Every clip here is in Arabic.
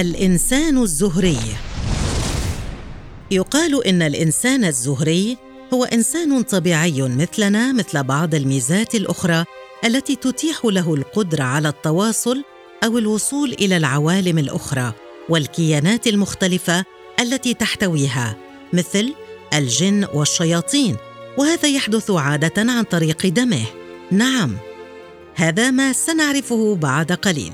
الإنسان الزهري. يقال إن الإنسان الزهري هو إنسان طبيعي مثلنا مثل بعض الميزات الأخرى التي تتيح له القدرة على التواصل أو الوصول إلى العوالم الأخرى والكيانات المختلفة التي تحتويها مثل الجن والشياطين وهذا يحدث عادة عن طريق دمه. نعم هذا ما سنعرفه بعد قليل.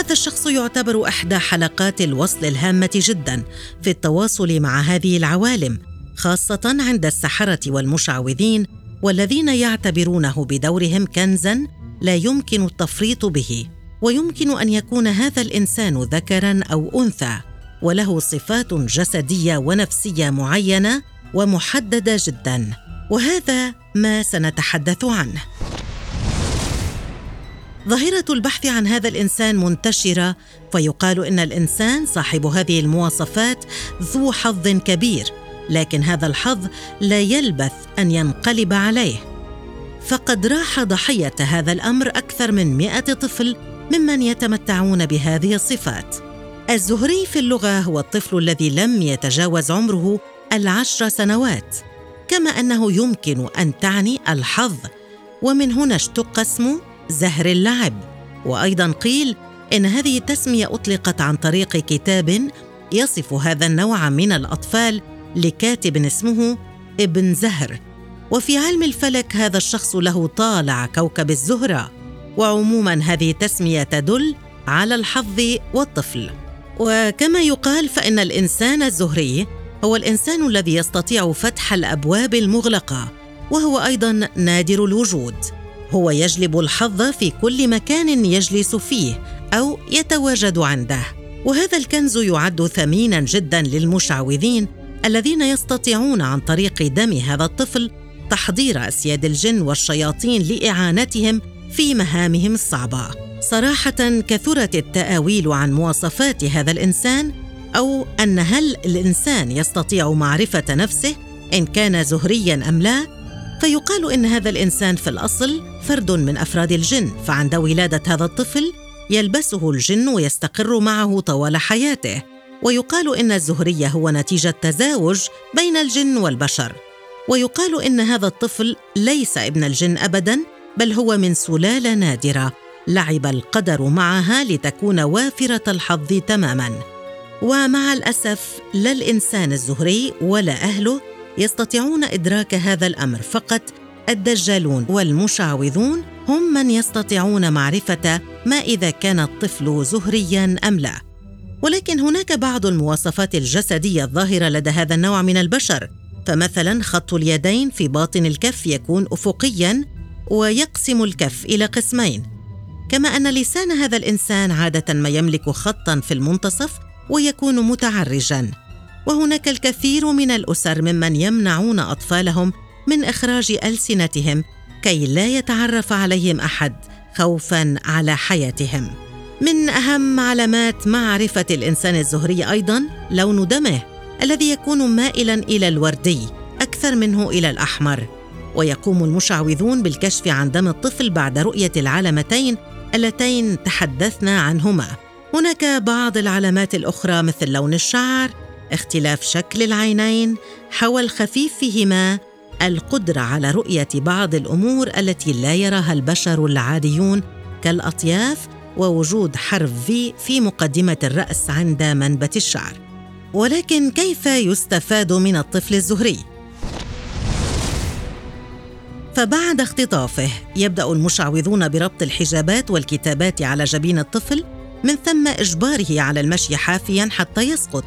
هذا الشخص يعتبر أحدى حلقات الوصل الهامة جدا في التواصل مع هذه العوالم خاصة عند السحرة والمشعوذين والذين يعتبرونه بدورهم كنزا لا يمكن التفريط به ويمكن أن يكون هذا الإنسان ذكرا أو أنثى وله صفات جسدية ونفسية معينة ومحددة جدا وهذا ما سنتحدث عنه. ظاهرة البحث عن هذا الإنسان منتشرة فيقال إن الإنسان صاحب هذه المواصفات ذو حظ كبير لكن هذا الحظ لا يلبث أن ينقلب عليه. فقد راح ضحية هذا الأمر أكثر من مائه طفل ممن يتمتعون بهذه الصفات. الزهري في اللغة هو الطفل الذي لم يتجاوز عمره العشر سنوات كما أنه يمكن أن تعني الحظ. ومن هنا اشتق اسم زهر اللعب. وأيضا قيل إن هذه التسمية أطلقت عن طريق كتاب يصف هذا النوع من الأطفال لكاتب اسمه ابن زهر. وفي علم الفلك هذا الشخص له طالع كوكب الزهرة. وعموما هذه التسمية تدل على الحظ والطفل. وكما يقال فإن الإنسان الزهري هو الإنسان الذي يستطيع فتح الأبواب المغلقة وهو أيضا نادر الوجود. هو يجلب الحظ في كل مكان يجلس فيه أو يتواجد عنده. وهذا الكنز يعد ثمينا جدا للمشعوذين الذين يستطيعون عن طريق دم هذا الطفل تحضير أسياد الجن والشياطين لإعانتهم في مهامهم الصعبة. صراحة كثرت التأويل عن مواصفات هذا الإنسان أو أن هل الإنسان يستطيع معرفة نفسه إن كان زهريا أم لا فيقال إن هذا الإنسان في الأصل فرد من أفراد الجن فعند ولادة هذا الطفل يلبسه الجن ويستقر معه طوال حياته. ويقال إن الزهري هو نتيجة تزاوج بين الجن والبشر. ويقال إن هذا الطفل ليس ابن الجن ابدا بل هو من سلالة نادرة. لعب القدر معها لتكون وافرة الحظ تماما. ومع الأسف لا الإنسان الزهري ولا أهله يستطيعون إدراك هذا الأمر فقط الدجالون والمشعوذون هم من يستطيعون معرفة ما إذا كان الطفل زهريا أم لا. ولكن هناك بعض المواصفات الجسدية الظاهرة لدى هذا النوع من البشر. فمثلا خط اليدين في باطن الكف يكون افقيا ويقسم الكف إلى قسمين. كما أن لسان هذا الإنسان عادة ما يملك خطا في المنتصف ويكون متعرجا. وهناك الكثير من الأسر ممن يمنعون أطفالهم من إخراج ألسنتهم كي لا يتعرف عليهم أحد خوفا على حياتهم. من أهم علامات معرفة الإنسان الزهري أيضا لون دمه الذي يكون مائلا إلى الوردي أكثر منه إلى الأحمر. ويقوم المشعوذون بالكشف عن دم الطفل بعد رؤية العلامتين اللتين تحدثنا عنهما. هناك بعض العلامات الأخرى مثل لون الشعر اختلاف شكل العينين حوى الخفيف فيهما القدرة على رؤية بعض الأمور التي لا يراها البشر العاديون كالأطياف ووجود حرف في في مقدمة الرأس عند منبت الشعر. ولكن كيف يستفاد من الطفل الزهري؟ فبعد اختطافه يبدأ المشعوذون بربط الحجابات والكتابات على جبين الطفل من ثم إجباره على المشي حافيا حتى يسقط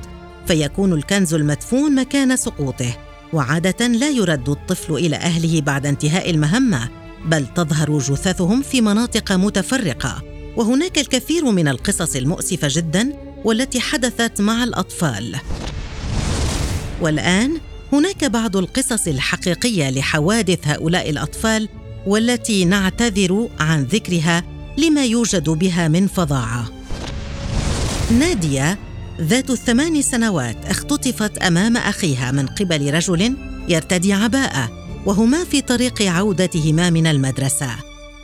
فيكون الكنز المدفون مكان سقوطه. وعادة لا يرد الطفل إلى أهله بعد انتهاء المهمة بل تظهر جثثهم في مناطق متفرقة. وهناك الكثير من القصص المؤسفة جدا والتي حدثت مع الأطفال. والآن هناك بعض القصص الحقيقية لحوادث هؤلاء الأطفال والتي نعتذر عن ذكرها لما يوجد بها من فظاعة. نادية ذات الثمان سنوات اختطفت أمام أخيها من قبل رجل يرتدي عباءه وهما في طريق عودتهما من المدرسة.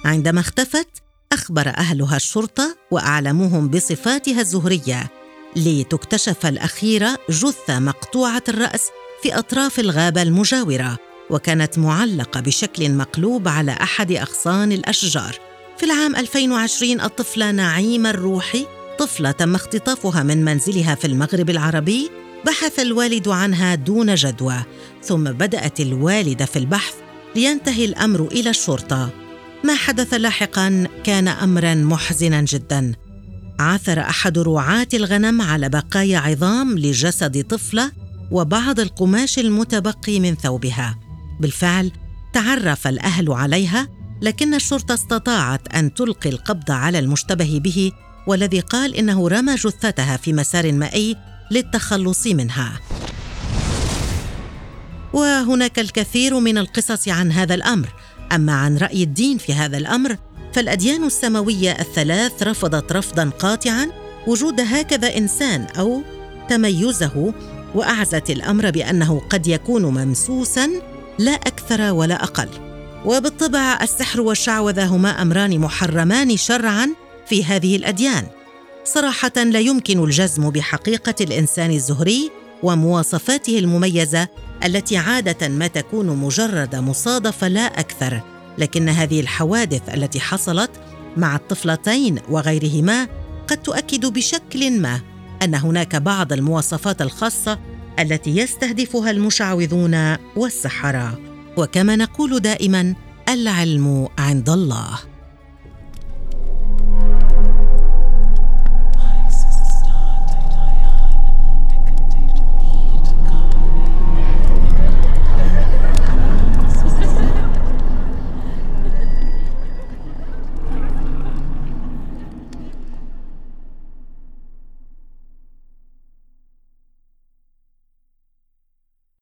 عندما اختفت أخبر أهلها الشرطة وأعلموهم بصفاتها الزهرية لتكتشف الاخيره جثة مقطوعة الرأس في أطراف الغابة المجاورة وكانت معلقة بشكل مقلوب على أحد أغصان الأشجار. في العام 2020 الطفله نعيمه الروحي طفلة تم اختطافها من منزلها في المغرب العربي بحث الوالد عنها دون جدوى ثم بدأت الوالدة في البحث لينتهي الأمر إلى الشرطة. ما حدث لاحقا كان امرا محزنا جدا. عثر أحد رعاة الغنم على بقايا عظام لجسد طفلة وبعض القماش المتبقي من ثوبها. بالفعل تعرف الأهل عليها لكن الشرطة استطاعت أن تلقي القبض على المشتبه به والذي قال إنه رمى جثتها في مسار مائي للتخلص منها. وهناك الكثير من القصص عن هذا الأمر. أما عن رأي الدين في هذا الأمر فالأديان السماوية الثلاث رفضت رفضا قاطعا وجود هكذا إنسان أو تميزه وأعزت الأمر بأنه قد يكون ممسوسا لا أكثر ولا أقل. وبالطبع السحر والشعوذة هما أمران محرمان شرعا في هذه الأديان. صراحة لا يمكن الجزم بحقيقة الإنسان الزهري ومواصفاته المميزة التي عادة ما تكون مجرد مصادفه لا أكثر لكن هذه الحوادث التي حصلت مع الطفلتين وغيرهما قد تؤكد بشكل ما أن هناك بعض المواصفات الخاصة التي يستهدفها المشعوذون والسحرة. وكما نقول دائما العلم عند الله.